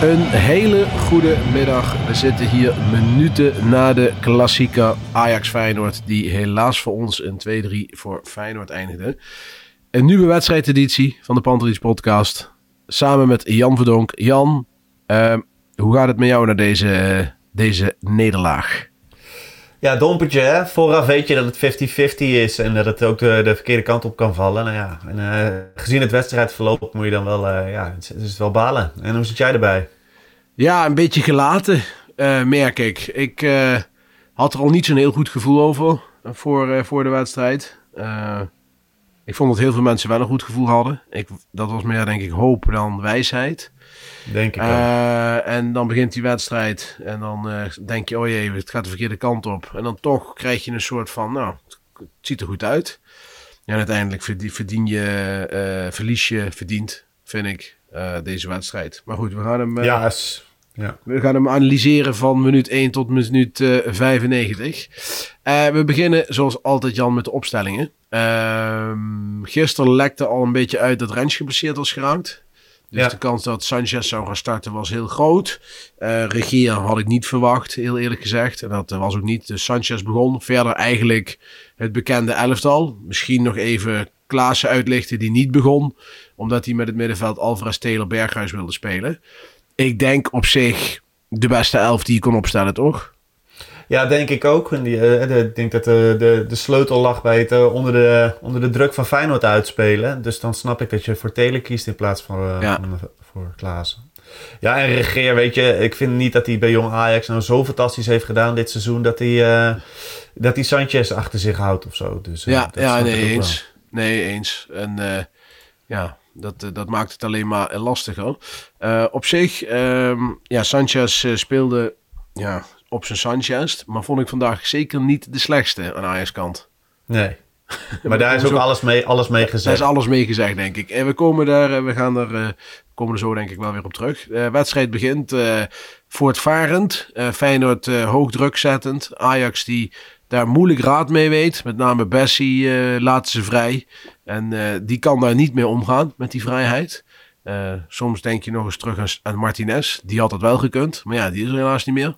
Een hele goede middag. We zitten hier minuten na de klassieke Ajax Feyenoord, die helaas voor ons een 2-3 voor Feyenoord eindigde. Een nieuwe wedstrijdeditie van de Pantelis podcast, samen met Jan Verdonk. Jan, eh, hoe gaat het met jou na deze, deze nederlaag? Ja, dompertje hè. Vooraf weet je dat het 50-50 is en dat het ook de, de verkeerde kant op kan vallen. Nou ja, en, eh, gezien het wedstrijdverloop moet je dan wel, eh, ja, het is, wel balen. En hoe zit jij erbij? Ja, een beetje gelaten, eh, merk ik. Ik had er al niet zo'n heel goed gevoel over voor, voor de wedstrijd. Ik vond dat heel veel mensen wel een goed gevoel hadden. Ik, dat was meer, denk ik, hoop dan wijsheid. Denk ik. Eh, en dan begint die wedstrijd en dan eh, denk je, oh jee, het gaat de verkeerde kant op. En dan toch krijg je een soort van, nou, het ziet er goed uit. En uiteindelijk verdien, verdien je, eh, verlies je, verdient, vind ik, deze wedstrijd. Maar goed, we gaan hem... ja, we gaan hem analyseren van minuut 1 tot minuut eh 95. Eh, we beginnen zoals altijd Jan met de opstellingen. Ehm gisteren lekte al een beetje uit dat Rens geblesseerd was geraakt. Dus Ja. de kans dat Sanchez zou gaan starten was heel groot. Regier had ik niet verwacht, heel eerlijk gezegd. En dat eh, was ook niet. Dus Sanchez begon. Verder eigenlijk het bekende elftal. Misschien nog even Klaassen uitlichten die niet begon. Omdat hij met het middenveld Alvarez, Taylor, Berghuis wilde spelen. Ik denk op zich de beste elf die je kon opstellen, toch? Ja, denk ik ook. En die, eh, ik denk dat de, de, de sleutel lag bij het eh, onder, de, onder de druk van Feyenoord uitspelen. Dus dan snap ik dat je voor Telen kiest in plaats van eh, Ja. van, voor Klaassen. Ja, en Regeer, weet je, ik vind niet dat hij bij Jong Ajax nou zo fantastisch heeft gedaan dit seizoen dat hij, eh, dat hij Sanchez achter zich houdt of zo. Dus, eh, ja, ja nee, wel. eens. Nee, eens. En eh, ja, dat, eh, dat maakt het alleen maar eh, lastiger. Eh, op zich, ehm, ja, Sanchez eh, speelde ja, op zijn Sanchez. Maar vond ik vandaag zeker niet de slechtste aan Ajax kant. Nee. Maar daar is ook alles mee, alles mee Daar gezegd. is alles mee gezegd, denk ik. En we komen daar, eh, we gaan er, eh, komen er zo denk ik wel weer op terug. De wedstrijd begint eh, voortvarend. Eh, Feyenoord eh, hoog druk zettend. Ajax die daar moeilijk raad mee weet. Met name Bessie eh laat ze vrij. En eh, die kan daar niet mee omgaan met die vrijheid. Eh, soms denk je nog eens terug aan, aan Martinez. Die had dat wel gekund. Maar ja, die is er helaas niet meer.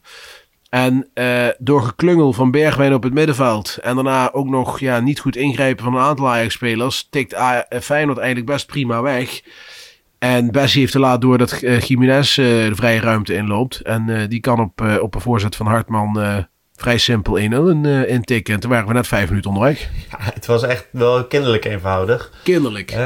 En eh, door geklungel van Bergwijn op het middenveld. En daarna ook nog ja, niet goed ingrijpen van een aantal Ajax-spelers. Tikt eh, Feyenoord eigenlijk best prima weg. En Bessie heeft te laat door dat eh Jiménez de vrije ruimte inloopt. En die kan op, op een voorzet van Hartman vrij simpel 1-0 in, eh, intikken. En toen waren we net vijf minuten onderweg. Ja, het was echt wel kinderlijk eenvoudig. Kinderlijk.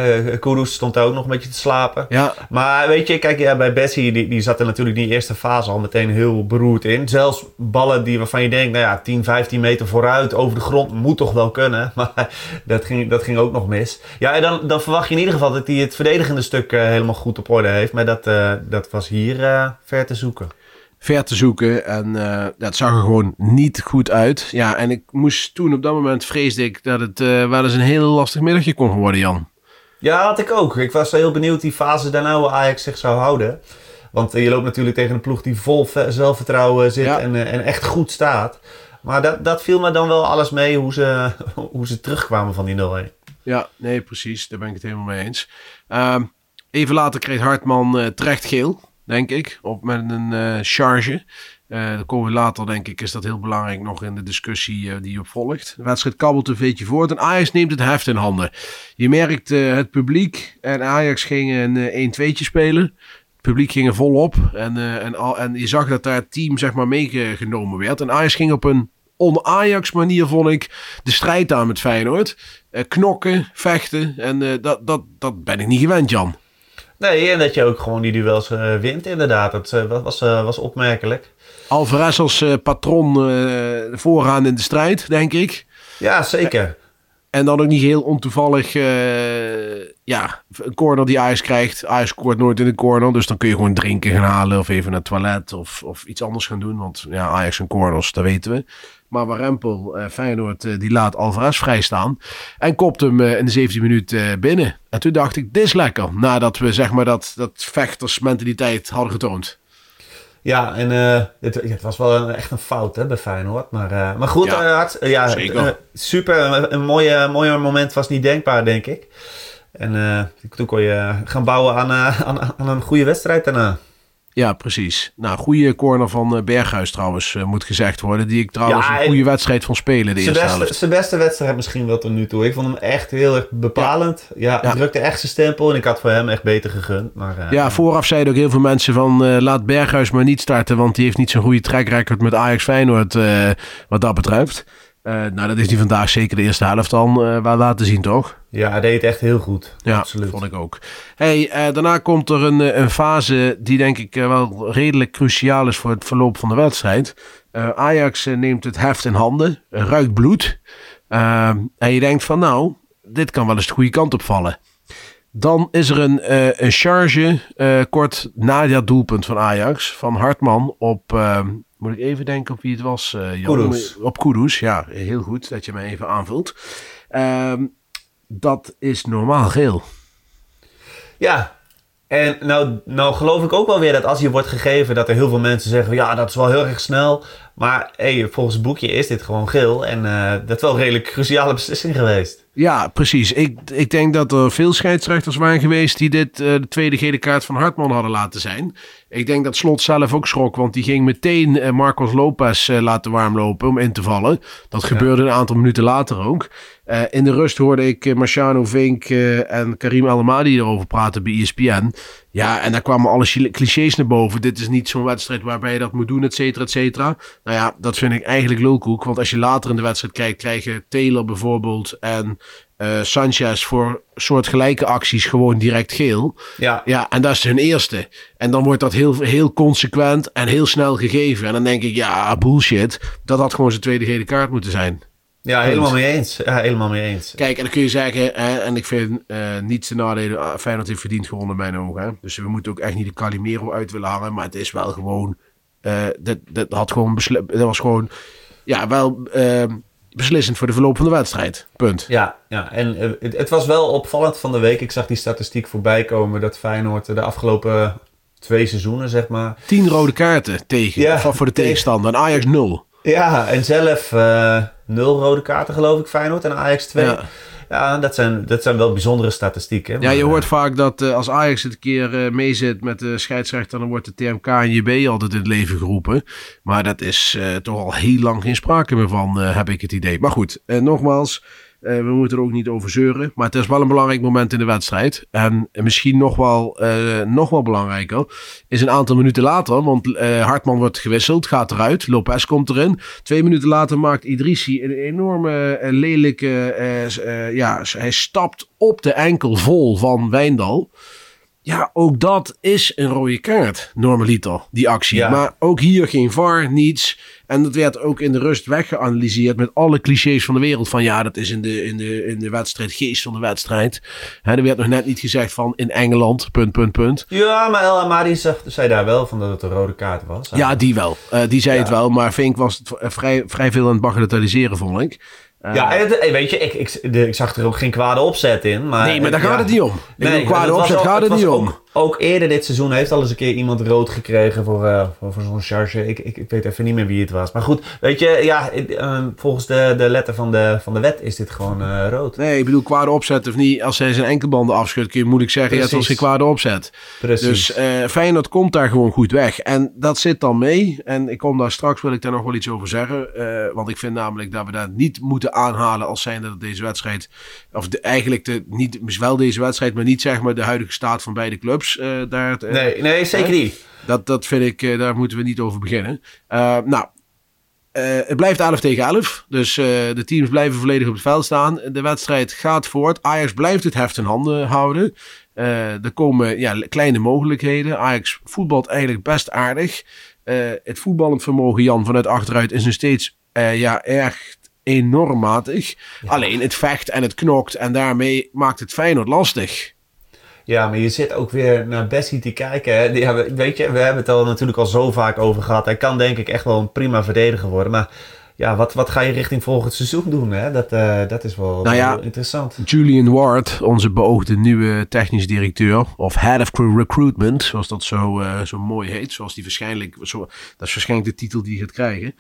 Kudus stond daar ook nog een beetje te slapen. Ja, Maar weet je, kijk, ja, bij Bessie, die, die zat er natuurlijk die eerste fase al meteen heel beroerd in. Zelfs ballen die waarvan je denkt, nou ja, 10, 15 meter vooruit over de grond moet toch wel kunnen. Maar dat ging, dat ging ook nog mis. Ja, en dan, dan verwacht je in ieder geval dat hij het verdedigende stuk eh, helemaal goed op orde heeft. Maar dat, eh, dat was hier ver te zoeken. Ver te zoeken. En eh, dat zag er gewoon niet goed uit. Ja, en ik moest toen op dat moment vreesde ik dat het eh, wel eens een heel lastig middagje kon worden, Jan. Ja, had ik ook. Ik was heel benieuwd die fase daarna hoe Ajax zich zou houden. Want eh, je loopt natuurlijk tegen een ploeg die vol ve- zelfvertrouwen zit Ja. en, en echt goed staat. Maar dat, dat viel me dan wel alles mee hoe ze, hoe ze terugkwamen van die 0-1. Ja, nee, precies. Daar ben ik het helemaal mee eens. Ehm, even later kreeg Hartman eh, terecht geel, denk ik, op met een eh, charge. Uh, dan komen we later, denk ik, is dat heel belangrijk nog in de discussie uh, die op volgt. De wedstrijd kabbelt een beetje voort en Ajax neemt het heft in handen. Je merkt het publiek en Ajax gingen een 1-2'tje spelen. Het publiek ging er volop en, en, al, en je zag dat daar het team zeg maar meegenomen werd. En Ajax ging op een on-Ajax manier, vond ik, de strijd aan met Feyenoord. knokken, vechten en dat, dat, dat ben ik niet gewend, Jan. Nee, en dat je ook gewoon die duels uh, wint inderdaad. Dat uh, was, uh, was opmerkelijk. Alvarez als patron vooraan in de strijd, denk ik. Ja, zeker. En dan ook niet heel ontoevallig, ja, een corner die Ajax krijgt. Ajax scoort nooit in de corner, dus dan kun je gewoon drinken gaan halen of even naar het toilet of, of iets anders gaan doen. Want ja, Ajax en corners, dat weten we. Maar Warempel, uh, Feyenoord, uh, die laat Alvarez vrijstaan. En kopt hem uh, in de 17 minuten binnen. En toen dacht ik, dit is lekker. Nadat we zeg maar dat, dat vechtersmentaliteit hadden getoond. Ja, en het, het, was wel een, echt een fout hè, bij Feyenoord. Maar, maar goed, ja, hard, ja, zeker. super. Een mooie, mooier moment was niet denkbaar, denk ik. En toen kon je gaan bouwen aan, aan, aan een goede wedstrijd daarna. Ja, precies. Nou, goede corner van eh, Berghuis trouwens, uh, moet gezegd worden. Die ik trouwens een goede wedstrijd van spelen de eerste beste, helft. Zijn beste wedstrijd misschien wel tot nu toe. Ik vond hem echt heel erg bepalend. Ja, ja, drukte echt zijn stempel en ik had voor hem echt beter gegund. Maar, uh, ja, vooraf zeiden ook heel veel mensen van laat Berghuis maar niet starten, want die heeft niet zo'n goede track record met Ajax Feyenoord wat dat betreft. Nou, dat is die vandaag zeker de eerste helft dan uh, wel laten zien, toch? Ja, hij deed echt heel goed. Ja, Absoluut. vond ik ook. Hey, uh, daarna komt er een, een fase die denk ik wel redelijk cruciaal is voor het verloop van de wedstrijd. Ajax neemt het heft in handen, ruikt bloed. en je denkt van nou, dit kan wel eens de goede kant opvallen. Dan is er een, een charge kort na dat doelpunt van Ajax van Hartman op moet ik even denken op wie het was, uh. Op Kudus, ja. Heel goed dat je me even aanvult. Uh, dat is normaal geel. Ja, en nou, nou geloof ik ook wel weer dat als je wordt gegeven... dat er heel veel mensen zeggen... ja, dat is wel heel erg snel. Maar hey, volgens het boekje is dit gewoon geel. En uh, dat is wel een redelijk cruciale beslissing geweest. Ja, precies. Ik, ik denk dat er veel scheidsrechters waren geweest die dit uh, de tweede gele kaart van Hartman hadden laten zijn. Ik denk dat Slot zelf ook schrok, want die ging meteen uh, Marcos Lopez uh, laten warmlopen om in te vallen. Dat ja. gebeurde een aantal minuten later ook. in de rust hoorde ik Marciano Vink en Karim Alamadi erover praten bij ESPN. Ja, en daar kwamen alle clichés naar boven. Dit is niet zo'n wedstrijd waarbij je dat moet doen, et cetera, et cetera. Nou ja, dat vind ik eigenlijk lulkoek. Want als je later in de wedstrijd kijkt, krijgen Taylor bijvoorbeeld en uh, Sanchez voor soortgelijke acties gewoon direct geel. Ja. ja, en dat is hun eerste. En dan wordt dat heel, heel consequent en heel snel gegeven. En dan denk ik, ja, bullshit. Dat had gewoon zijn tweede gele kaart moeten zijn. Ja, helemaal mee eens. Ja, helemaal mee eens. Kijk, en dan kun je zeggen, hè, en ik vind uh, niets te nadelen, uh, Feyenoord heeft verdiend gewonnen in mijn ogen. Hè. Dus we moeten ook echt niet de Calimero uit willen hangen, maar het is wel gewoon, uh, dat, dat had gewoon, dat was gewoon, ja, wel beslissend voor de verloop van de wedstrijd. Punt. Ja, ja. en uh, het, het, was wel opvallend van de week. Ik zag die statistiek voorbij komen dat Feyenoord de afgelopen twee seizoenen, zeg maar... Tien rode kaarten tegen, ja, voor de tegenstander. En Ajax nul. Ja, en zelf uh, nul rode kaarten geloof ik Feyenoord en Ajax 2. Ja. Ja, dat zijn, dat zijn wel bijzondere statistieken. Ja, je hoort vaak dat uh, als Ajax het een keer uh, meezit met de scheidsrechter, dan wordt de TMK en JB altijd in het leven geroepen. Maar dat is uh, toch al heel lang geen sprake meer van, heb ik het idee. Maar goed, nogmaals, we moeten er ook niet over zeuren. Maar het is wel een belangrijk moment in de wedstrijd. En misschien nog wel, uh, nog wel belangrijker is een aantal minuten later. Want uh, Hartman wordt gewisseld, gaat eruit. Lopez komt erin. Twee minuten later maakt Idrissi een enorme lelijke... ja, hij stapt op de enkel vol van Wijndal. Ja, ook dat is een rode kaart, normaliter, die actie. Ja. Maar ook hier geen VAR, niets. En dat werd ook in de rust weggeanalyseerd met alle clichés van de wereld. Van ja, dat is in de, in de, in de wedstrijd, geest van de wedstrijd. Hè, er werd nog net niet gezegd van in Engeland, punt, punt, punt. Ja, maar El Amadi zei daar wel van dat het een rode kaart was. Ja, die wel. Uh, die zei ja. het wel, maar Vink was het vrij, vrij veel aan het bagatelliseren, vond ik. Ja, en weet je, ik, ik, zag er ook geen kwade opzet in. Maar, nee, maar daar gaat het niet om. Nee, nee kwade opzet gaat het niet om. ook eerder dit seizoen heeft al eens een keer iemand rood gekregen voor, eh, voor, voor zo'n charge. Ik, ik, ik weet even niet meer wie het was. Maar goed, weet je, ja, eh, volgens de, de letter van de, van de wet is dit gewoon eh, rood. Nee, ik bedoel, kwade opzet of niet. Als hij zijn enkelbanden afschudt, kun je moeilijk zeggen, ja, het was geen Precies. kwade opzet. Precies. Dus eh Feyenoord komt daar gewoon goed weg. En dat zit dan mee. En ik kom daar straks, wil ik daar nog wel iets over zeggen. Want ik vind namelijk dat we dat niet moeten aanhalen als zijnde dat deze wedstrijd... Of de, eigenlijk de, niet, wel deze wedstrijd, maar niet zeg maar de huidige staat van beide clubs. Eh, daar, eh, nee, nee, zeker niet. Dat, dat vind ik, eh, daar moeten we niet over beginnen. Nou, het blijft 11 tegen 11. Dus de teams blijven volledig op het veld staan. De wedstrijd gaat voort. Ajax blijft het heft in handen houden. Er komen ja, kleine mogelijkheden. Ajax voetbalt eigenlijk best aardig. Het voetballend vermogen, Jan, vanuit achteruit is nog steeds ja, echt enorm matig. Alleen het vecht en het knokt. En daarmee maakt het Feyenoord lastig. Ja, maar je zit ook weer naar Bessie te kijken. Hè. Ja, weet je, we hebben het al natuurlijk al zo vaak over gehad. Hij kan denk ik echt wel een prima verdediger worden. Maar ja, wat, wat ga je richting volgend seizoen doen? Hè? Dat, eh, dat is wel, Nou ja, interessant. Julian Ward, onze beoogde nieuwe technisch directeur, of Head of Recruitment, zoals dat zo, eh, zo mooi heet, zoals die waarschijnlijk, zo, dat is waarschijnlijk de titel die hij gaat krijgen.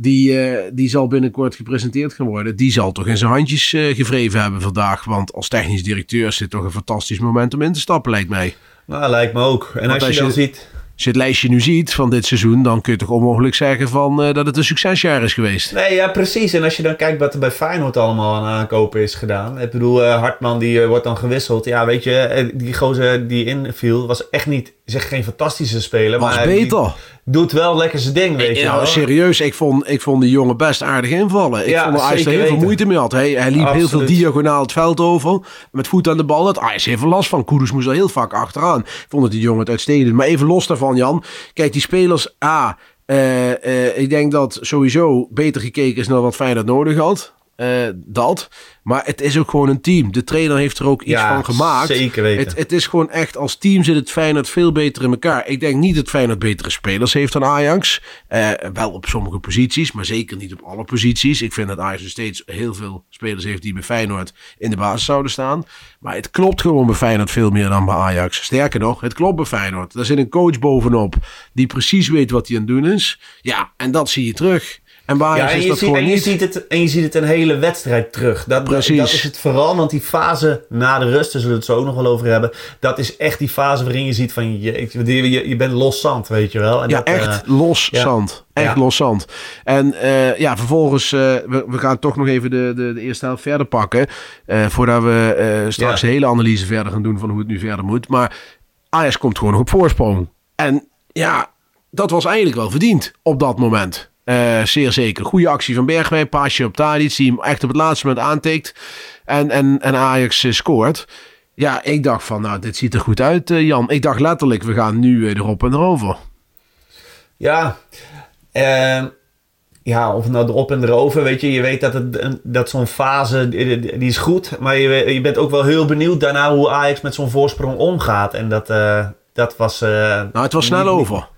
Die, eh, die zal binnenkort gepresenteerd gaan worden. Die zal toch in zijn handjes eh, gevreven hebben vandaag. Want als technisch directeur is dit toch een fantastisch moment om in te stappen, lijkt mij. Nou, lijkt me ook. En als je dan ziet... Als je het lijstje nu ziet van dit seizoen, dan kun je toch onmogelijk zeggen van, eh, dat het een succesjaar is geweest. Nee, ja, precies. En als je dan kijkt wat er bij Feyenoord allemaal aan aankopen is gedaan. Ik bedoel, Hartman die wordt dan gewisseld. Ja, weet je, die gozer die inviel was echt niet, zeg geen fantastische speler. Was maar beter. doet wel lekker zijn ding, weet je wel. serieus, ik vond, ik vond die jongen best aardig invallen. Ik Ja, vond dat Ajax er heel veel moeite mee had. Hij, hij liep heel veel diagonaal het veld over. Met voet aan de bal. Dat Ajax heel veel last van. Kudus moest er heel vaak achteraan. Ik vond dat die jongen het uitstekend. Maar even los daarvan, Jan. Kijk, die spelers... A, eh, ik denk dat sowieso beter gekeken is naar wat Feyenoord nodig had. Eh, dat. Maar het is ook gewoon een team. De trainer heeft er ook iets Ja, van gemaakt. zeker weten. Het, het is gewoon echt, als team zit het Feyenoord veel beter in elkaar. Ik denk niet dat Feyenoord betere spelers heeft dan Ajax. Eh, wel op sommige posities, maar zeker niet op alle posities. Ik vind dat Ajax nog steeds heel veel spelers heeft die bij Feyenoord in de basis zouden staan. Maar het klopt gewoon bij Feyenoord veel meer dan bij Ajax. Sterker nog, het klopt bij Feyenoord. Daar zit een coach bovenop die precies weet wat hij aan het doen is. Ja, en dat zie je terug. En Ja, en is je, dat ziet, gewoon en, je niet. ziet het, en je ziet het een hele wedstrijd terug. Dat, Precies. dat is het vooral, want die fase na de rust, daar zullen we het zo ook nog wel over hebben. Dat is echt die fase waarin je ziet van je, je, je, je bent los zand, weet je wel. En Ja, dat, echt eh, los ja. zand. Echt Ja. los zand. En eh, ja, vervolgens, eh, we, we gaan toch nog even de, de, de eerste helft verder pakken. voordat we straks de hele analyse verder gaan doen van hoe het nu verder moet. Maar Ajax komt gewoon nog op voorsprong. En ja, dat was eigenlijk wel verdiend op dat moment. Eh, zeer zeker. Goede actie van Bergwijn. Paasje op Tadic. Die hem echt op het laatste moment aantikt. En, en, en Ajax eh, scoort. Ja, ik dacht van, nou, dit ziet er goed uit, eh, Jan. Ik dacht letterlijk, we gaan nu erop en erover. Ja, ehm, ja, of nou erop en erover, weet je. Je weet dat, het, dat zo'n fase, die, is goed. Maar je, je bent ook wel heel benieuwd daarna hoe Ajax met zo'n voorsprong omgaat. En dat, dat was... Nou, het was snel niet- over.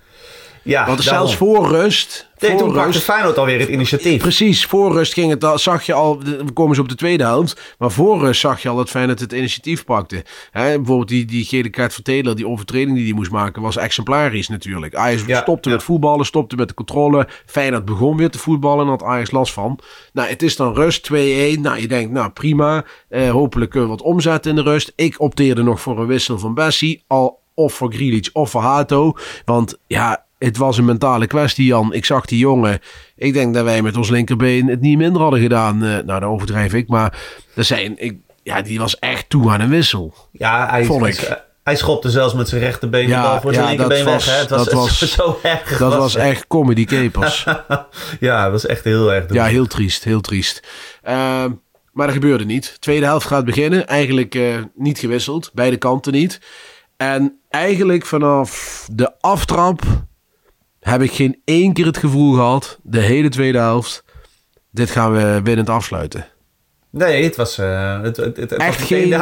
Ja, Want daarom. zelfs voor rust. Nee, voor toen pakte Feyenoord alweer het initiatief. precies, voor rust ging het al, zag je al, we komen ze op de tweede helft, maar voor rust zag je al dat Feyenoord het initiatief pakte. Hè, bijvoorbeeld die, die gele kaart van Taylor, die overtreding die hij moest maken, was exemplarisch natuurlijk. Ajax Ja, stopte ja. met voetballen, stopte met de controle. Feyenoord begon weer te voetballen en had Ajax last van. Nou, het is dan rust, 2-1. Nou, je denkt, nou prima, eh, hopelijk kunnen we wat omzetten in de rust. Ik opteerde nog voor een wissel van Bessie, al of voor Grealish of voor Hato. Want ja, het was een mentale kwestie, Jan. Ik zag die jongen. Ik denk dat wij met ons linkerbeen het niet minder hadden gedaan. Eh, nou, dat overdrijf ik. Maar er zijn, ik, ja, die was echt toe aan een wissel. Ja, hij, Vond ik. hij schopte zelfs met zijn rechterbeen Ja, de bal voor zijn ja, linkerbeen dat weg. was- Hè. Het was, dat was- zo erg. Dat was echt comedy capers. Ja, het was echt heel erg. Ja, heel triest, heel triest. Ehm, maar dat gebeurde niet. Tweede helft gaat beginnen. Eigenlijk eh, niet gewisseld. Beide kanten niet. En eigenlijk vanaf de aftrap heb ik geen één keer het gevoel gehad, de hele tweede helft, dit gaan we winnend afsluiten. Nee, het was, eh, het, het, het, Echt was geen,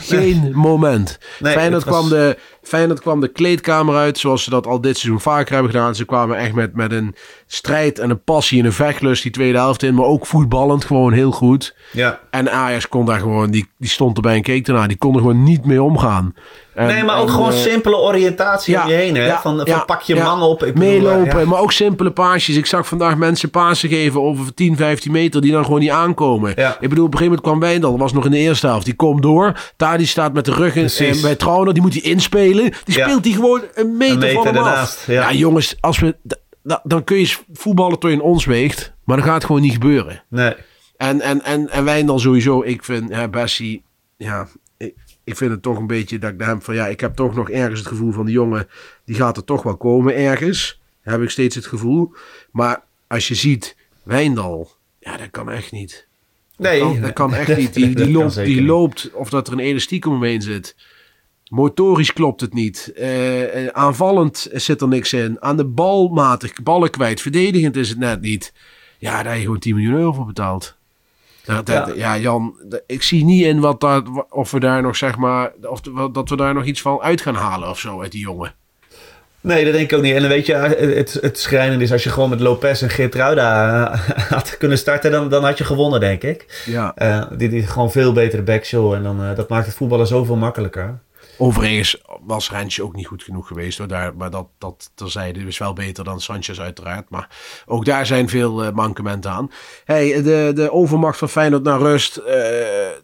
geen moment. Nee, Feyenoord, was- kwam de, Feyenoord kwam de kleedkamer uit, zoals ze dat al dit seizoen vaker hebben gedaan. Ze kwamen echt met, met een strijd en een passie en een vechtlust die tweede helft in. Maar ook voetballend gewoon heel goed. Ja. En Ajax kon daar gewoon, die, die stond erbij en keek ernaar. Die kon er gewoon niet mee omgaan. En- nee, maar ook en, gewoon eh, simpele oriëntatie ja, om je heen. Hè? ja, van, van ja, pak je man op. Ik meelopen, maar ook simpele paasjes. Ik zag vandaag mensen pasen geven over 10, 15 meter die dan gewoon niet aankomen. Ja. Ik bedoel, op een gegeven moment kwam Wijndal, was nog in de eerste helft. Die komt door. Tadi staat met de rug in, bij Trauner, die moet hij inspelen. Die Ja. speelt die gewoon een meter, Een meter van hem af. ja. jongens, als we, dan kun je voetballen tot je in ons weegt. Maar dat gaat gewoon niet gebeuren. Nee. En, en, en, en Wijndal sowieso, ik vind hè, Bessie, ja, ik, ik vind het toch een beetje dat ik naar hem van, ja, ik heb toch nog ergens het gevoel van die jongen, die gaat er toch wel komen ergens. Heb ik steeds het gevoel. Maar als je ziet, Wijndal, ja, dat kan echt niet. Nee. Dat kan, dat kan echt niet. Die, die, loopt, die niet. loopt, of dat er een elastiek omheen zit. Motorisch klopt het niet. Eh, eh, aanvallend zit er niks in. Aan de bal matig, ballen kwijt. Verdedigend is het net niet. Ja, daar heb je gewoon 10 miljoen euro voor betaald. Dat, dat- Ja. ja. Jan, ik zie niet in wat dat, of we daar nog zeg maar, of dat we daar nog iets van uit gaan halen of zo uit die jongen. Nee, dat denk ik ook niet. En dan weet je, het, het schrijnende is als je gewoon met Lopez en Geertruida eh, had kunnen starten, dan, dan had je gewonnen, denk ik. Ja. Eh dit is gewoon veel betere backshow en dan, eh, dat maakt het voetballen zoveel makkelijker. Overigens was Rensje ook niet goed genoeg geweest. Hoor. Daar, maar dat, dat terzijde is wel beter dan Sanchez uiteraard. Maar ook daar zijn veel eh, mankementen aan. Hey, de, de overmacht van Feyenoord naar rust. eh,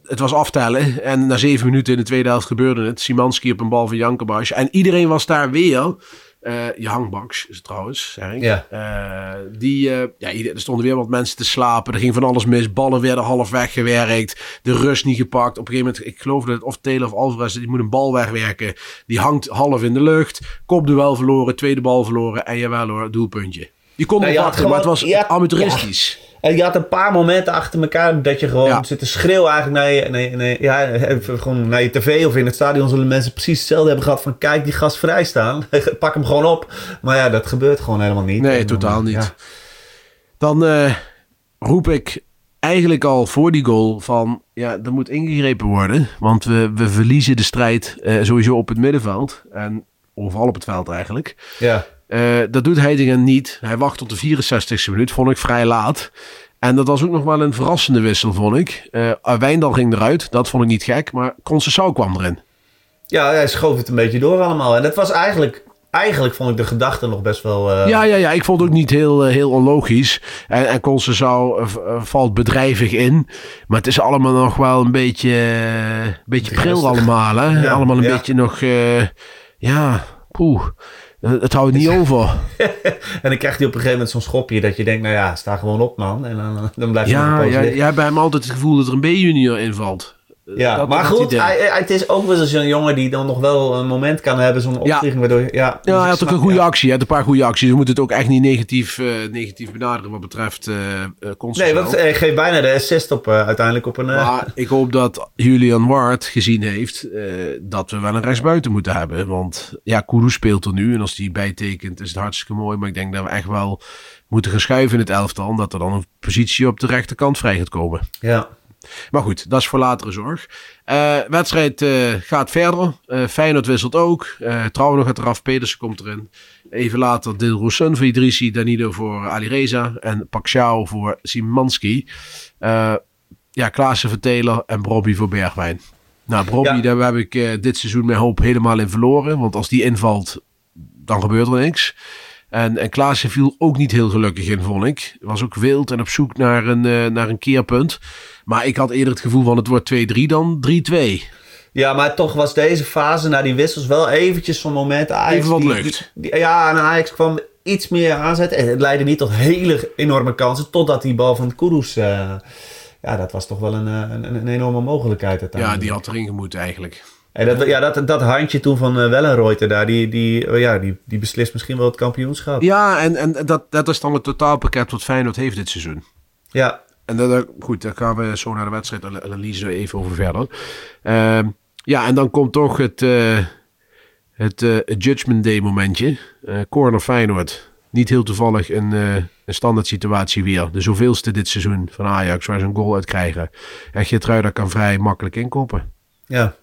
het was aftellen. En na zeven minuten in de tweede helft gebeurde het. Simanski op een bal van Jankerbas. En iedereen was daar weer. Eh Jangbaks is het trouwens, zeg ik. Ja. Eh, die, eh, ja, er stonden weer wat mensen te slapen. Er ging van alles mis. Ballen werden half weggewerkt. De rust niet gepakt. Op een gegeven moment, ik geloof dat het of Taylor of Alvarez, die moet een bal wegwerken. Die hangt half in de lucht. Kopduel verloren, tweede bal verloren. En jawel hoor, doelpuntje. Die kon Nou, nog je wachten, maar het was gewoon- ja, amateuristisch. En je had een paar momenten achter elkaar dat je gewoon Ja. zit te schreeuwen eigenlijk naar je, naar, je, naar je- ja, gewoon naar je tv of in het stadion zullen mensen precies hetzelfde hebben gehad van kijk die gast vrij staan, pak hem gewoon op. Maar ja, dat gebeurt gewoon helemaal niet. Nee, En totaal eh, niet. ja. Dan eh, roep ik eigenlijk al voor die goal van... Ja, er moet ingegrepen worden. Want we, we verliezen de strijd eh, sowieso op het middenveld. En overal op het veld eigenlijk. Ja. Eh, dat doet Heidingen niet. Hij wacht tot de 64ste minuut. Vond ik vrij laat. En dat was ook nog wel een verrassende wissel, vond ik. Eh Wijndal ging eruit. Dat vond ik niet gek. Maar Concessao kwam erin. ja, hij schoof het een beetje door allemaal. En dat was eigenlijk, eigenlijk vond ik de gedachte nog best wel... Ja, ja, ja. Ik vond het ook niet heel, heel onlogisch. En, en eh, valt bedrijvig in. Maar het is allemaal nog wel een beetje, beetje pril allemaal. Hè? Ja, allemaal een ja. beetje nog... ja, poeh. Het houdt niet over. En dan krijgt hij op een gegeven moment zo'n schopje dat je denkt, nou ja, sta gewoon op man. En dan, dan blijf je nog een Ja, poos ja, jij hebt bij hem altijd het gevoel dat er een B-junior invalt. Ja, Dat- maar goed, hij, het is ook wel eens een jongen die dan nog wel een moment kan hebben, zo'n Ja. opvlieging waardoor... Ja, Ja, dus hij had ook een goede ja. actie. Hij had een paar goede acties. We moeten het ook echt niet negatief, eh, negatief benaderen wat betreft eh eh, Nee, want hij geeft bijna de assist op uiteindelijk op een... Maar ik hoop dat Julian Ward gezien heeft eh, dat we wel een rechtsbuiten moeten hebben. Want ja, Kudus speelt er nu. En als die bijtekent is het hartstikke mooi. Maar ik denk dat we echt wel moeten gaan schuiven in het elftal. Omdat er dan een positie op de rechterkant vrij gaat komen. ja. Maar goed, dat is voor latere zorg. Eh wedstrijd eh, gaat verder. Eh Feyenoord wisselt ook. Eh Trouwen gaat eraf. Pedersen komt erin. Even later Dilrosun voor Idrissi. Danilo voor Alireza. En Paxiao voor Simanski. Ja, Klaassen voor Taylor. En Brobby voor Bergwijn. Nou, Brobby, Ja. daar heb ik dit seizoen mijn hoop helemaal in verloren. Want als die invalt, dan gebeurt er niks. En, en Klaassen viel ook niet heel gelukkig in, vond ik. Was ook wild en op zoek naar een, naar een keerpunt. Maar ik had eerder het gevoel van het wordt 2-3 dan 3-2. ja, maar toch was deze fase na die wissels wel eventjes zo'n moment... Ajax Even wat die- lucht. die- die- ja, en Ajax kwam iets meer aanzetten. En het leidde niet tot hele enorme kansen, totdat die bal van Kudus... eh, ja, dat was toch wel een, eh, een, een enorme mogelijkheid Ja, uiteindelijk. die had erin gemoeten eigenlijk. En dat, ja, dat, dat handje toen van uh, Wellenreuter daar, die, die, oh ja, die, die beslist misschien wel het kampioenschap. Ja, en, en dat, dat is dan het totaalpakket wat Feyenoord heeft dit seizoen. Ja, En dat, goed, daar gaan we zo naar de wedstrijd analyse even over verder. Ehm, ja, en dan komt toch het, eh, het eh, Judgment Day momentje. Eh, corner Feyenoord. Niet heel toevallig een, een standaard situatie weer. De zoveelste dit seizoen van Ajax, waar ze een goal uit krijgen. En Geertruida kan vrij makkelijk inkoppen. ja.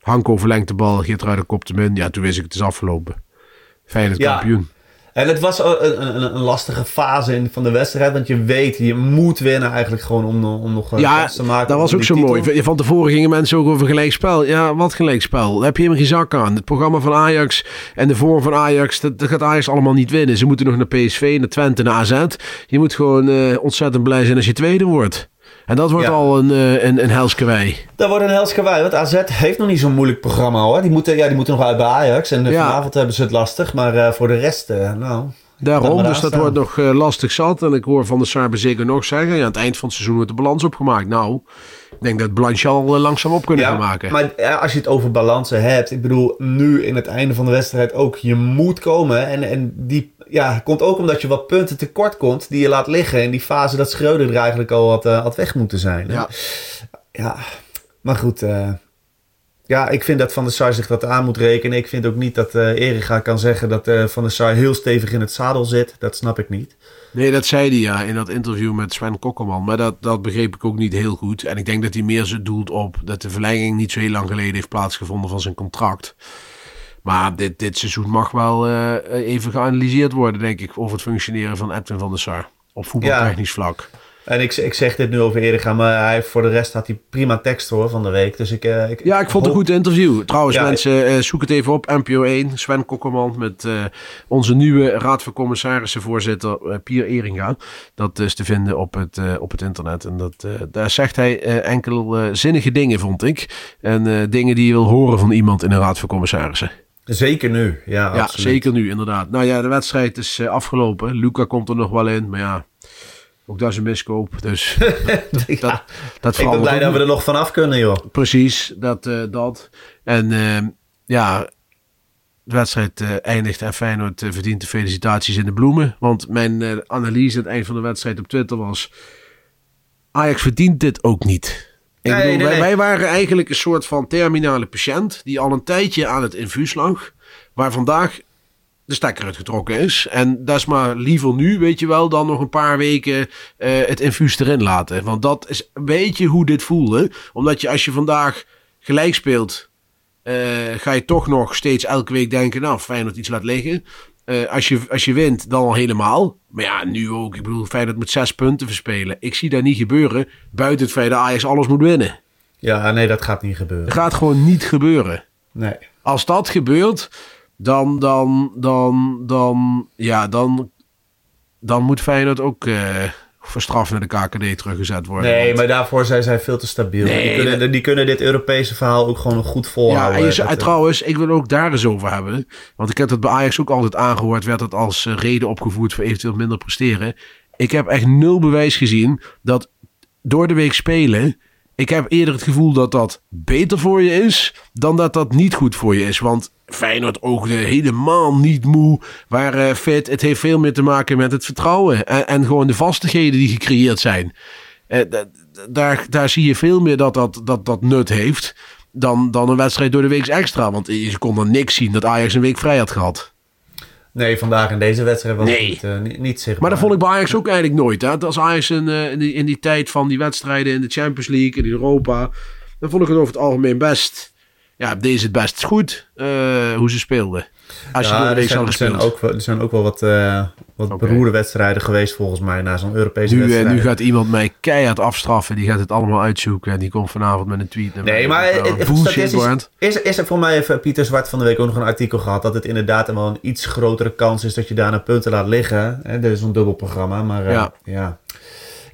Hanko verlengt de bal, Geertruiden kopt hem in. Ja, toen wist ik het is afgelopen. Feyenoord Ja. kampioen. En het was een, een, een lastige fase in, van de wedstrijd. Want je weet, je moet winnen eigenlijk gewoon om, om nog eh, Ja, te maken. dat was ook zo titel. mooi. Van tevoren gingen mensen ook over gelijkspel. Ja, wat gelijkspel? Daar heb je helemaal geen zak aan. Het programma van Ajax en de vorm van Ajax, dat, dat gaat Ajax allemaal niet winnen. Ze moeten nog naar PSV, naar Twente, naar AZ. Je moet gewoon eh, ontzettend blij zijn als je tweede wordt. En dat wordt Ja. al een, eh, een, een helskewei. Dat wordt een helskawai. Want AZ heeft nog niet zo'n moeilijk programma hoor. Die moeten, ja, die moeten nog uit bij Ajax. En eh, Ja. vanavond hebben ze het lastig. Maar eh, voor de rest, nou... Daarom, dus dat wordt nog lastig zat. En ik hoor Van der Sar zeker nog zeggen... Ja, aan het eind van het seizoen wordt de balans opgemaakt. Nou, ik denk dat Blanche al eh, langzaam op kunnen gaan maken. Maar als je het over balansen hebt, ik bedoel, nu in het einde van de wedstrijd ook, je moet komen. En, en die ja, komt ook omdat je wat punten tekort komt die je laat liggen. In die fase dat Schreuder er eigenlijk al had, eh, had weg moeten zijn. Ja. ja, maar goed. eh, ja, ik vind dat Van der Sar zich dat aan moet rekenen. Ik vind ook niet dat eh Erika kan zeggen dat Van der Sar heel stevig in het zadel zit. Dat snap ik niet. Nee, dat zei hij ja in dat interview met Sven Kokkerman. Maar dat, dat begreep ik ook niet heel goed. En ik denk dat hij meer zo doelt op dat de verlenging niet zo heel lang geleden heeft plaatsgevonden van zijn contract. Maar dit, dit seizoen mag wel eh, even geanalyseerd worden, denk ik, over het functioneren van Edwin van der Sar. Op voetbaltechnisch vlak. En ik, ik zeg dit nu over Erika, maar hij, voor de rest had hij prima tekst hoor van de week. Dus ik, eh, ik Ja, ik vond het een goed interview. Trouwens, Ja, mensen, eh, zoek het even op. NPO 1, Sven Kokkerman met onze nieuwe Raad van Commissarissen voorzitter Pier Eringa. Dat is te vinden op het, op het internet. En dat, daar zegt hij enkel zinnige dingen, vond ik. En dingen die je wil horen van iemand in een Raad van Commissarissen. Zeker nu, ja, Ja, absoluut. zeker nu, inderdaad. Nou ja, de wedstrijd is eh, afgelopen. Luca komt er nog wel in, maar ja... Ook dat is een miskoop, dus dat, Ja. dat, dat Ik ben blij dat we er nog vanaf kunnen, joh. Precies, dat. eh, dat. En eh, ja, de wedstrijd eh, eindigt en Feyenoord verdient de felicitaties in de bloemen. Want mijn analyse aan het eind van de wedstrijd op Twitter was... Ajax verdient dit ook niet. Ik Nee, bedoel, nee, wij, nee. wij waren eigenlijk een soort van terminale patiënt... die al een tijdje aan het infuus lag... waar vandaag de stekker uitgetrokken is. En dat is maar liever nu, weet je wel, dan nog een paar weken eh, het infuus erin laten. Want dat is een beetje hoe dit voelde. Omdat je als je vandaag gelijk speelt, eh, ga je toch nog steeds elke week denken, nou, fijn dat iets laat liggen. Eh, als, je, als je wint, dan al helemaal. Maar ja, nu ook. Ik bedoel, Feyenoord met zes punten verspelen. Ik zie dat niet gebeuren, buiten het feit dat Ajax alles moet winnen. Ja, nee, dat gaat niet gebeuren. Dat gaat gewoon niet gebeuren. Nee. Als dat gebeurt, dan, dan, dan, dan, ja, dan, dan moet Feyenoord ook eh voor straf naar de KKD teruggezet worden. Nee, Want- maar daarvoor zijn zij veel te stabiel. Nee, die, kunnen, die kunnen dit Europese verhaal ook gewoon goed ja, volhouden. en je, eh, trouwens, ik wil ook daar eens over hebben. Want ik heb dat bij Ajax ook altijd aangehoord. Werd dat als eh, reden opgevoerd voor eventueel minder presteren. Ik heb echt nul bewijs gezien dat door de week spelen. Ik heb eerder het gevoel dat dat beter voor je is. dan dat dat niet goed voor je is. Want Feyenoord oogde helemaal niet moe. Waren fit. Het heeft veel meer te maken met het vertrouwen. En, en gewoon de vastigheden die gecreëerd zijn. Eh, daar, daar zie je veel meer dat dat, dat, dat nut heeft. Dan, dan een wedstrijd door de week extra. Want je kon er niks zien dat Ajax een week vrij had gehad. Nee, vandaag in deze wedstrijd was Nee. het niet, eh, niet, niet zichtbaar. Maar dat vond ik bij Ajax ook eigenlijk nooit. Hè? Als Ajax in, eh, in, die, in die tijd van die wedstrijden in de Champions League, in Europa. Dan vond ik het over het algemeen best. Ja, deze het best goed eh, hoe ze speelden. Als je door Ja, de er zijn, ook, wel- er zijn ook wel wat, eh wat Oké. beroerde wedstrijden geweest volgens mij na zo'n Europese Nu, eh, wedstrijd. nu gaat iemand mij keihard afstraffen. Die gaat het allemaal uitzoeken. En die komt vanavond met een tweet. naar. Nee, maar Dat het eh, is, is er voor mij even Pieter Zwart van de week ook nog een artikel gehad dat het inderdaad wel een iets grotere kans is dat je daar naar punten laat liggen. Hè, dit is een dubbel programma, maar eh, Ja. ja.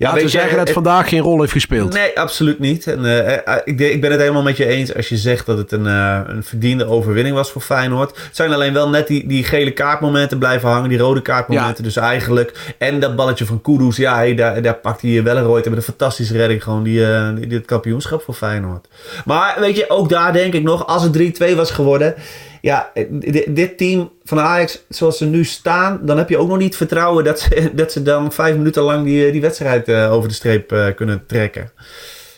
Ja, weet we je, zeggen dat het- vandaag geen rol heeft gespeeld. Nee, absoluut niet. En, eh, eh, ik, de- ik ben het helemaal met je eens als je zegt dat het een, eh, een verdiende overwinning was voor Feyenoord. Het zijn alleen wel net die, die gele kaartmomenten blijven hangen, die rode kaartmomenten dus eigenlijk. En dat balletje van Kudus, ja, hey, daar, daar pakt hij wel een rood met een fantastische redding gewoon die, eh, die, dit kampioenschap voor Feyenoord. Maar weet je, ook daar denk ik nog, als het 3-2 was geworden... Ja, di- dit team van Ajax, zoals ze nu staan, dan heb je ook nog niet vertrouwen dat ze, dat ze dan vijf minuten lang die, die wedstrijd eh, over de streep eh, kunnen trekken.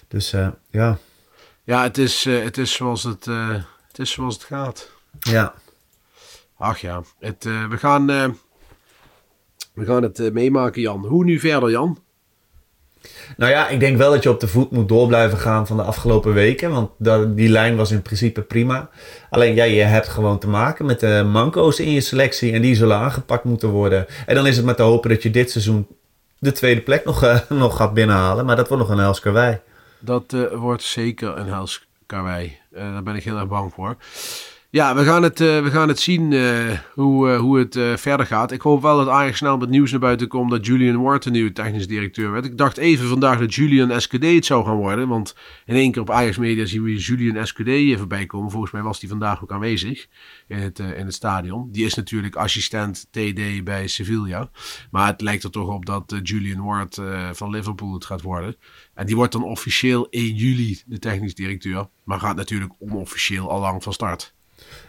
Dus eh, ja, Ja, het is, het, is zoals het, het is zoals het gaat. ja. Ach ja, het, we, gaan, we gaan het meemaken, Jan. Hoe nu verder, Jan? Nou ja, ik denk wel dat je op de voet moet door blijven gaan van de afgelopen weken. Want die lijn was in principe prima. Alleen ja, je hebt gewoon te maken met de manco's in je selectie. En die zullen aangepakt moeten worden. En dan is het met te hopen dat je dit seizoen de tweede plek nog, uh, nog gaat binnenhalen. Maar dat wordt nog een hels karwei. Dat uh, wordt zeker een hels karwei. Uh, daar ben ik heel erg bang voor. Ja, we gaan het, uh, we gaan het zien uh, hoe, uh, hoe het verder gaat. Ik hoop wel dat Ajax snel met nieuws naar buiten komt dat Julian Ward de nieuwe technisch directeur werd. Ik dacht even vandaag dat Julian SKD het zou gaan worden. Want in één keer op Ajax Media zien we Julian SKD voorbij komen. Volgens mij was hij vandaag ook aanwezig in het, in het stadion. Die is natuurlijk assistent TD bij Sevilla. Maar het lijkt er toch op dat Julian Ward van Liverpool het gaat worden. En die wordt dan officieel 1 juli de technisch directeur. Maar gaat natuurlijk onofficieel al lang van start.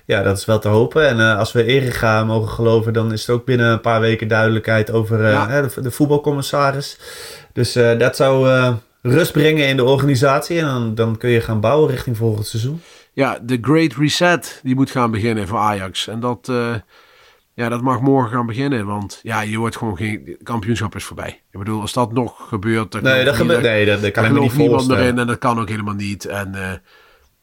Ja, dat is wel te hopen. En uh, als we Erika mogen geloven, dan is er ook binnen een paar weken duidelijkheid over uh, ja. de, de, voetbalcommissaris. Dus uh, dat zou rust brengen in de organisatie. En dan, dan kun je gaan bouwen richting volgend seizoen. Ja, de Great Reset, die moet gaan beginnen voor Ajax. En dat, ja, dat mag morgen gaan beginnen. Want ja, je wordt gewoon geen... kampioenschap is voorbij. Ik bedoel, als dat nog gebeurt... Dan nee, dat gebeurt... Nee, dat, dat kan helemaal niet niemand erin en dat kan ook helemaal niet. En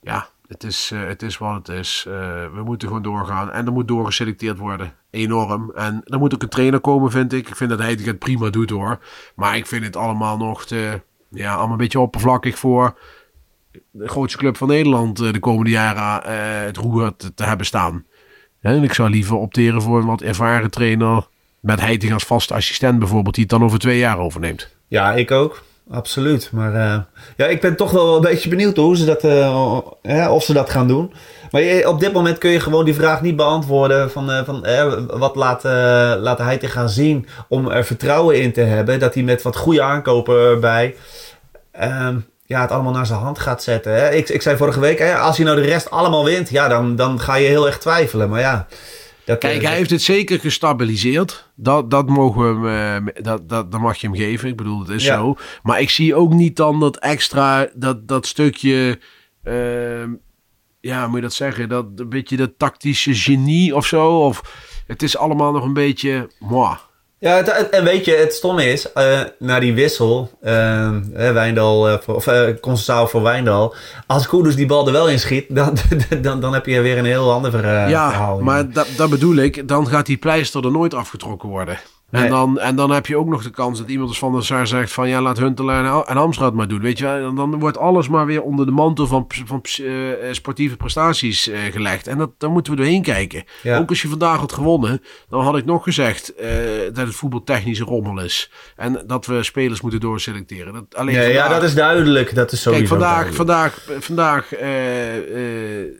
ja, het is, uh, het is wat het is. Uh, we moeten gewoon doorgaan. En er moet doorgeselecteerd worden. Enorm. En er moet ook een trainer komen, vind ik. Ik vind dat hij het prima doet hoor. Maar ik vind het allemaal nog te, ja, allemaal een beetje oppervlakkig voor de grootste club van Nederland uh, de komende jaren het roer te, te hebben staan. En ik zou liever opteren voor een wat ervaren trainer. Met Heiting als vaste assistent bijvoorbeeld, die het dan over twee jaar overneemt. Ja, ik ook absoluut. Maar uh, ja, ik ben toch wel een beetje benieuwd hoe ze dat, uh, of ze dat gaan doen. Maar je, op dit moment kun je gewoon die vraag niet beantwoorden van, uh, van wat laat, laat hij te gaan zien om er vertrouwen in te hebben. Dat hij met wat goede aankopen erbij ehm, ja, het allemaal naar zijn hand gaat zetten. Hè. Ik, ik zei vorige week, als hij nou de rest allemaal wint, ja, dan, dan ga je heel erg twijfelen. Maar ja... Dat, Kijk, hij heeft het zeker gestabiliseerd. Dat, dat, mogen we hem, dat, dat, dat mag je hem geven. Ik bedoel, het is ja. zo. Maar ik zie ook niet dan dat extra, dat, dat stukje, uh, ja, moet je dat zeggen, dat een beetje dat tactische genie of zo. Of het is allemaal nog een beetje, moi. Ja, het, en weet je, het stomme is, uh, na die wissel, uh, Wijndal, uh, voor, of uh, voor Wijndal. Als Koeders die bal er wel in schiet, dan, dan, dan heb je weer een heel ander verhaal. Ja, maar dat, dat bedoel ik, dan gaat die pleister er nooit afgetrokken worden. En, dan, en dan heb je ook nog de kans dat iemand als Van der Sar zegt van ja, laat Huntelaar en Amstrad maar doen. Weet je, dan, dan wordt alles maar weer onder de mantel van, van uh, sportieve prestaties uh, gelegd. En dat, daar moeten we doorheen kijken. Ja. Ook als je vandaag had gewonnen, dan had ik nog gezegd uh, dat het voetbal technische rommel is. En dat we spelers moeten doorselecteren. Dat, alleen ja, vandaag, ja, dat is duidelijk. Dat is sowieso Kijk, vandaag, vandaag, vandaag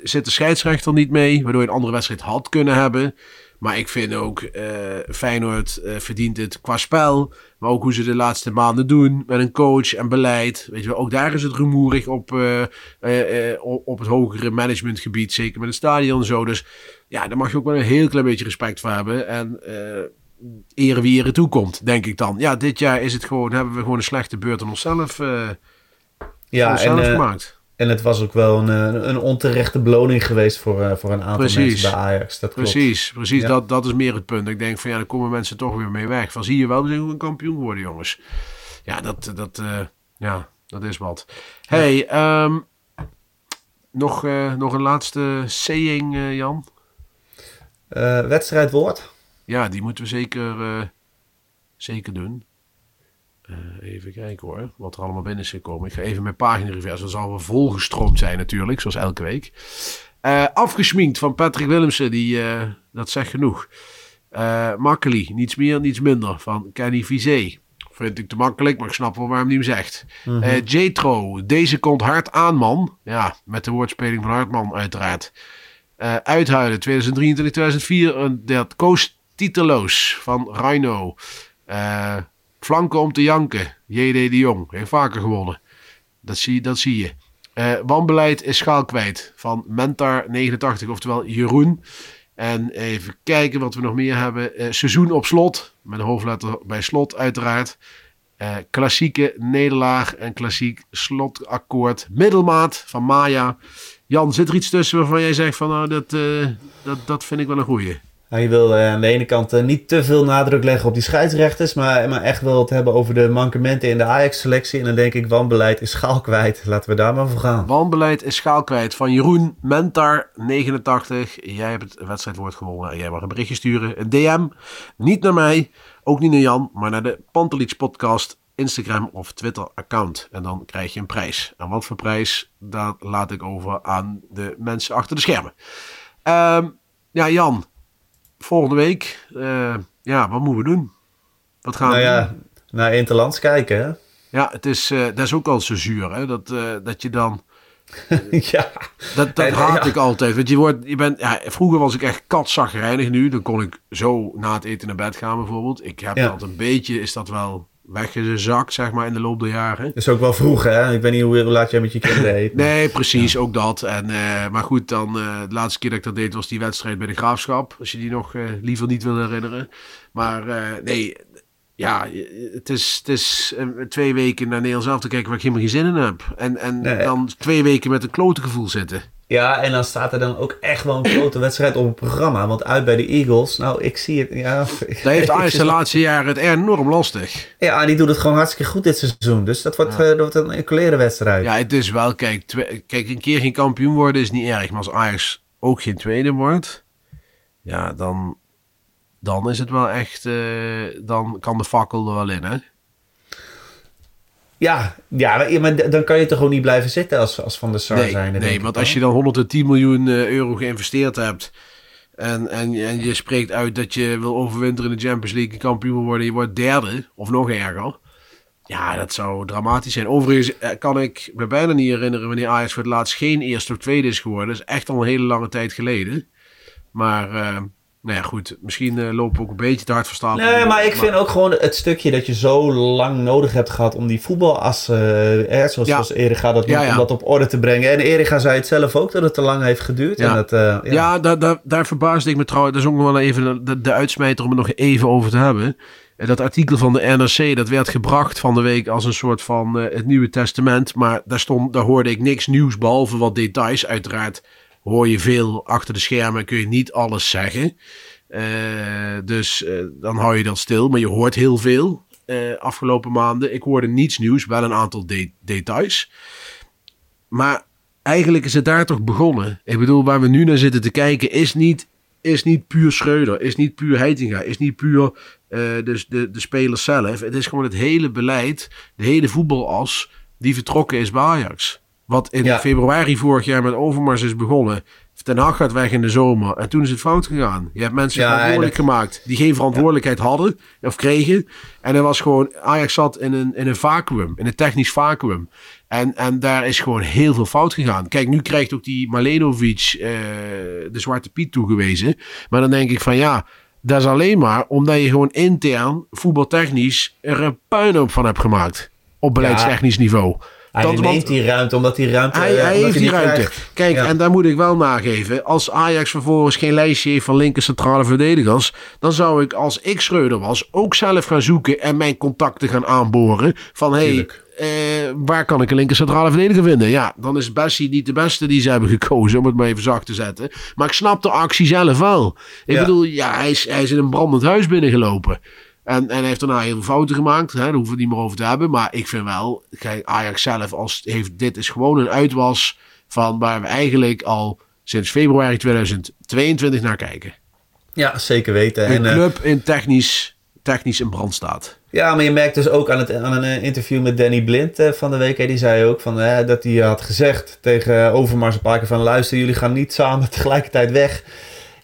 zit de scheidsrechter niet mee, waardoor je een andere wedstrijd had kunnen hebben. Maar ik vind ook uh, Feyenoord uh, verdient het qua spel. Maar ook hoe ze de laatste maanden doen. Met een coach en beleid. Weet je wel, ook daar is het rumoerig op, uh, op het hogere managementgebied. Zeker met het stadion en zo. Dus ja, daar mag je ook wel een heel klein beetje respect voor hebben. En ere wie ere toekomt, denk ik dan. Ja, dit jaar is het gewoon, hebben we gewoon een slechte beurt aan onszelf, ja, onszelf en, gemaakt. En het was ook wel een, een onterechte beloning geweest voor, uh, voor een aantal precies. mensen bij Ajax. Dat klopt. Precies, precies. Ja. Dat, dat is meer het punt. Ik denk van ja, daar komen mensen toch weer mee weg. Van zie je wel, we zijn een kampioen geworden, jongens. Ja, dat, dat, uh, ja, dat is wat. Hey, ja. um, nog, uh, nog een laatste saying, Jan? wedstrijdwoord? Ja, die moeten we zeker, zeker doen. Uh, even kijken hoor, wat er allemaal binnen is gekomen. Ik ga even mijn pagina reverse. Dat zal wel volgestroomd zijn natuurlijk, zoals elke week. Uh, afgesminkt van Patrick Willemsen, die, uh, dat zegt genoeg. Makkeli, niets meer, niets minder, van Kenny Vizé. Vind ik te makkelijk, maar ik snap wel waarom hij hem zegt. Mm -hmm. Jetro, deze komt hard aan man. Ja, met de woordspeling van Hartman uiteraard. uithuilen, 2023-2004, dat koos titeloos van Rhino. Flanken om te janken. J.D. de Jong. Heeft vaker gewonnen. Dat zie, dat zie je. Uh, wanbeleid is schaal kwijt. Van Mentar 89, oftewel Jeroen. En even kijken wat we nog meer hebben. Uh, seizoen op slot. Met een hoofdletter bij slot uiteraard. Uh, klassieke nederlaag en klassiek slotakkoord. Middelmaat van Maya. Jan, zit er iets tussen waarvan jij zegt van nou dat, dat, dat vind ik wel een goeie? Je wil uh, aan de ene kant uh, niet te veel nadruk leggen op die scheidsrechters, maar, maar echt wel het hebben over de mankementen in de Ajax-selectie. En dan denk ik, wanbeleid is schaal kwijt. Laten we daar maar voor gaan. Wanbeleid is schaal kwijt van Jeroen Mentar, 89. Jij hebt het wedstrijdwoord gewonnen en jij mag een berichtje sturen. Een DM, niet naar mij, ook niet naar Jan, maar naar de Pantelits podcast Instagram of Twitter account. En dan krijg je een prijs. En wat voor prijs, dat laat ik over aan de mensen achter de schermen. Um, ja, Jan, volgende week, uh, ja, wat moeten we doen? Wat gaan nou we ja, doen? Naar Interlands kijken, hè? Ja, het is, uh, dat is ook al zo zuur, hè? Dat, uh, dat je dan... ja. Dat, dat haat ik altijd. Want je wordt, je bent, ja, vroeger was ik echt katzagrijnig nu. Dan kon ik zo na het eten naar bed gaan bijvoorbeeld. Ik heb Ja. dat een beetje, is dat wel weggezakt, zeg maar, in de loop der jaren. Dat is ook wel vroeg, hè? Ik weet niet hoe, laat jij met je kinderen eet. Nee, precies, ook dat. En, eh, maar goed, dan eh, de laatste keer dat ik dat deed was die wedstrijd bij de Graafschap. Als je die nog eh, liever niet wil herinneren. Maar nee, ja, het is, het is twee weken naar Nederland zelf te kijken waar ik helemaal geen zin in heb. En, en Nee. dan twee weken met een klote gevoel zitten. Ja, en dan staat er dan ook echt wel een grote wedstrijd op het programma. Want uit bij de Eagles, nou, ik zie het, ja... Daar heeft Ajax de laatste jaren het enorm lastig. Ja, die doet het gewoon hartstikke goed dit seizoen. Dus dat wordt, eh, dat wordt een enkele wedstrijd. Ja, het is wel, kijk, kijk, een keer geen kampioen worden is niet erg. Maar als Ajax ook geen tweede wordt, ja, dan, dan is het wel echt, eh, dan kan de fakkel er wel in, hè? Ja, ja, maar- dan kan je toch gewoon niet blijven zitten als, als Van der Sar Nee, zijn. nee want als je dan 110 miljoen eh, euro geïnvesteerd hebt en, en, en je spreekt uit dat je wil overwinteren in de Champions League, kampioen wil worden, je wordt derde of nog erger. Ja, dat zou dramatisch zijn. Overigens eh, kan ik me bijna niet herinneren wanneer Ajax voor het laatst geen eerste of tweede is geworden. Dat is echt al een hele lange tijd geleden. Maar, eh, nou ja, goed. Misschien eh, lopen we ook een beetje te hard stapel. Nee, maar ik vind ook gewoon het stukje dat je zo lang nodig hebt gehad om die voetbalas, eh, eh, zoals, Ja. zoals Erika dat Ja, ja. om dat op orde te brengen. En Erika zei het zelf ook, dat het te lang heeft geduurd. Ja. En dat, eh, ja. Ja, daar, daar, daar verbaasde ik me trouwens. Dat is ook nog wel even de, de uitsmijter om het nog even over te hebben. En Dat artikel van de NRC, dat werd gebracht van de week als een soort van het Nieuwe Testament. Maar daar, stond, daar hoorde ik niks nieuws, behalve wat details. Uiteraard hoor je veel achter de schermen, kun je niet alles zeggen. Eh, dus eh, dan hou je dat stil, maar je hoort heel veel eh, afgelopen maanden. Ik hoorde niets nieuws, wel een aantal de- details. Maar eigenlijk is het daar toch begonnen. Ik bedoel, waar we nu naar zitten te kijken is niet, is niet puur Schreuder, is niet puur Heitinga, is niet puur eh, dus de, de spelers zelf. Het is gewoon het hele beleid, de hele voetbalas die vertrokken is bij Ajax. Wat in Ja. februari vorig jaar met Overmars is begonnen. Ten Hag gaat weg in de zomer. En toen is het fout gegaan. Je hebt mensen Ja, verantwoordelijk gemaakt die geen verantwoordelijkheid hadden of kregen. En er was gewoon, Ajax zat in een, in een vacuüm, in een technisch vacuüm. En, en daar is gewoon heel veel fout gegaan. Kijk, nu krijgt ook die Malenovic eh, de Zwarte Piet toegewezen. Maar dan denk ik van ja, dat is alleen maar omdat je gewoon intern, voetbaltechnisch, er een puinhoop van hebt gemaakt. Op beleidstechnisch niveau. Hij neemt want- die ruimte, omdat die ruimte... hij, eh, hij heeft die ruimte. krijgt. Kijk, Ja. en daar moet ik wel nageven. Als Ajax vervolgens geen lijstje heeft van linker centrale verdedigers. dan zou ik, als ik Schreuder was, ook zelf gaan zoeken. en mijn contacten gaan aanboren. Van hey, eh, waar kan ik een linker centrale verdediger vinden? Ja, dan is Bessie niet de beste die ze hebben gekozen. om het maar even zacht te zetten. Maar ik snap de actie zelf wel. Ik Ja. bedoel, ja, hij is, hij is in een brandend huis binnengelopen. En, en hij heeft daarna heel veel fouten gemaakt. Hè, daar hoeven we het niet meer over te hebben. Maar ik vind wel, kijk, Ajax zelf als, heeft, dit is gewoon een uitwas van waar we eigenlijk al sinds februari 2022 naar kijken. Ja, zeker weten. Een En, eh, club in technisch, technisch in brand staat. Ja, maar je merkt dus ook aan, het, aan een eh, interview met Danny Blind eh, van de week. hè, die zei ook van, eh, dat hij had gezegd tegen Overmars een paar keer van... luister, jullie gaan niet samen tegelijkertijd weg.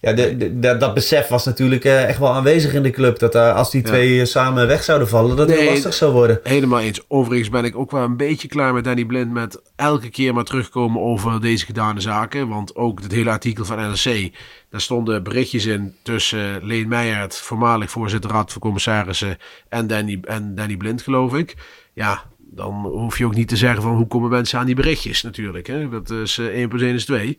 Ja, de, de- dat- dat besef was natuurlijk eh, echt wel aanwezig in de club. Dat eh, als die Ja. twee eh, samen weg zouden vallen, dat het Nee, lastig zou worden. Helemaal eens. Overigens ben ik ook wel een beetje klaar met Danny Blind met elke keer maar terugkomen over deze gedane zaken. Want ook het hele artikel van NRC, daar stonden berichtjes in tussen Leen Meijert, voormalig voorzitter Raad van Commissarissen, en Danny, en Danny Blind, geloof ik. Ja, dan hoef je ook niet te zeggen van hoe komen mensen aan die berichtjes natuurlijk. Hè? Dat is eh 1 plus 1 is 2.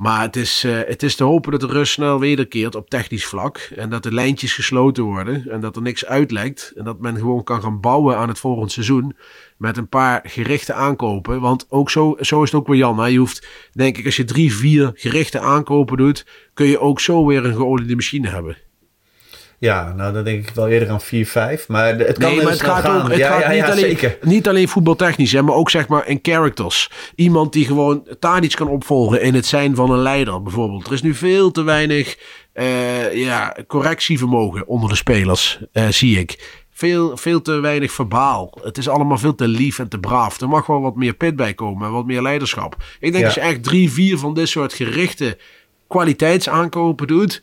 Maar het is, eh, het is te hopen dat de rust snel wederkeert op technisch vlak. En dat de lijntjes gesloten worden. En dat er niks uitlekt. En dat men gewoon kan gaan bouwen aan het volgende seizoen. Met een paar gerichte aankopen. Want ook zo, zo is het ook weer Jan. Hè? Je hoeft, denk ik, als je drie, vier gerichte aankopen doet. kun je ook zo weer een geoliede machine hebben. Ja, nou dan denk ik wel eerder aan 4-5. Maar het kan Nee, heel maar het gaat gaan. ook het ja, gaat ja, niet, ja, alleen, zeker. niet alleen voetbaltechnisch, hè, maar ook zeg maar in characters. Iemand die gewoon Tadic kan opvolgen in het zijn van een leider bijvoorbeeld. Er is nu veel te weinig eh, ja, correctievermogen onder de spelers, eh, zie ik. Veel, veel te weinig verbaal. Het is allemaal veel te lief en te braaf. Er mag wel wat meer pit bij komen en wat meer leiderschap. Ik denk als je echt drie, vier van dit soort gerichte kwaliteitsaankopen doet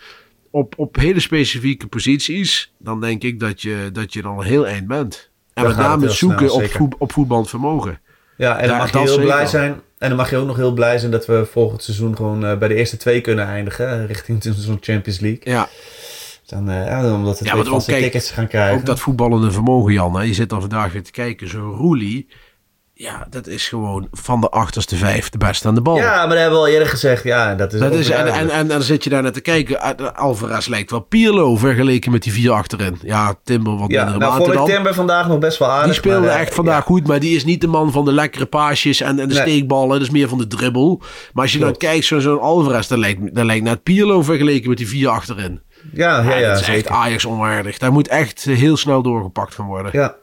op, op hele specifieke posities, dan denk ik dat je, dat je dan heel eind bent. En Dan met name zoeken snel, op, voet, op voetballend vermogen. Ja, en dan mag je heel blij zijn. En dan mag je ook nog heel blij zijn dat we volgend seizoen gewoon eh, bij de eerste twee kunnen eindigen. eh, Richting zo'n Champions League. Ja, Dan, eh, omdat we Ja, ook, kijk, tickets gaan krijgen. ook dat voetballende vermogen, Jan. Hè? Je zit dan vandaag weer te kijken. Zo'n Roelie, ja, dat is gewoon van de achterste vijf de beste aan de bal. Ja, maar dat hebben we al eerder gezegd. Ja, dat is Dat is, en, en, en, dan zit je daar naar te kijken. Ah, Alvarez lijkt wel Pirlo vergeleken met die vier achterin. Ja, Timber wat Ja, mindere nou vond ik dan. Timber vandaag nog best wel aardig. Die speelde maar, eh, echt vandaag ja. goed, maar die is niet de man van de lekkere paasjes en, en de Nee. steekballen. Dat is meer van de dribbel. Maar als je Klopt. dan kijkt, zo'n zo'n Alvarez, dat lijkt, dat lijkt net Pirlo vergeleken met die vier achterin. Ja, ja, Ja, ja, dat is echt. Ajax onwaardig. Daar moet echt heel snel doorgepakt gaan worden. Ja.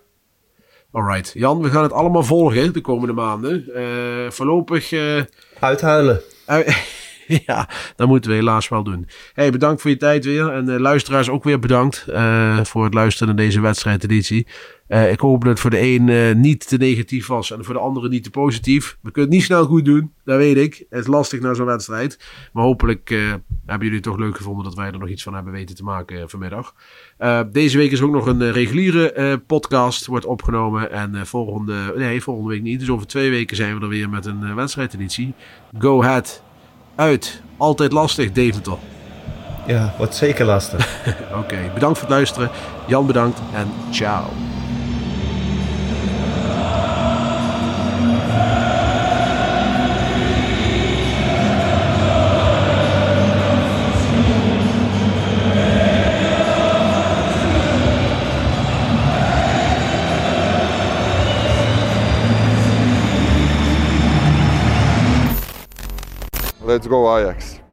Alright. Jan, we gaan het allemaal volgen de komende maanden. Eh, voorlopig... eh, Uithuilen. ui- ja, dat moeten we helaas wel doen. Hey, bedankt voor je tijd weer. En eh, luisteraars ook weer bedankt eh, voor het luisteren naar deze wedstrijdeditie. Eh ik hoop dat het voor de een niet te negatief was en voor de andere niet te positief. We kunnen het niet snel goed doen, dat weet ik. Het is lastig na zo'n wedstrijd. Maar hopelijk hebben jullie het toch leuk gevonden dat wij er nog iets van hebben weten te maken vanmiddag. Deze week is ook nog een reguliere podcast wordt opgenomen. En volgende, nee, volgende week niet. Dus over twee weken zijn we er weer met een wedstrijdeditie. Go ahead. Uit. Altijd lastig, Deventer. Ja, wordt zeker lastig. Oké, bedankt voor het luisteren. Jan bedankt en ciao. Let's go Ajax.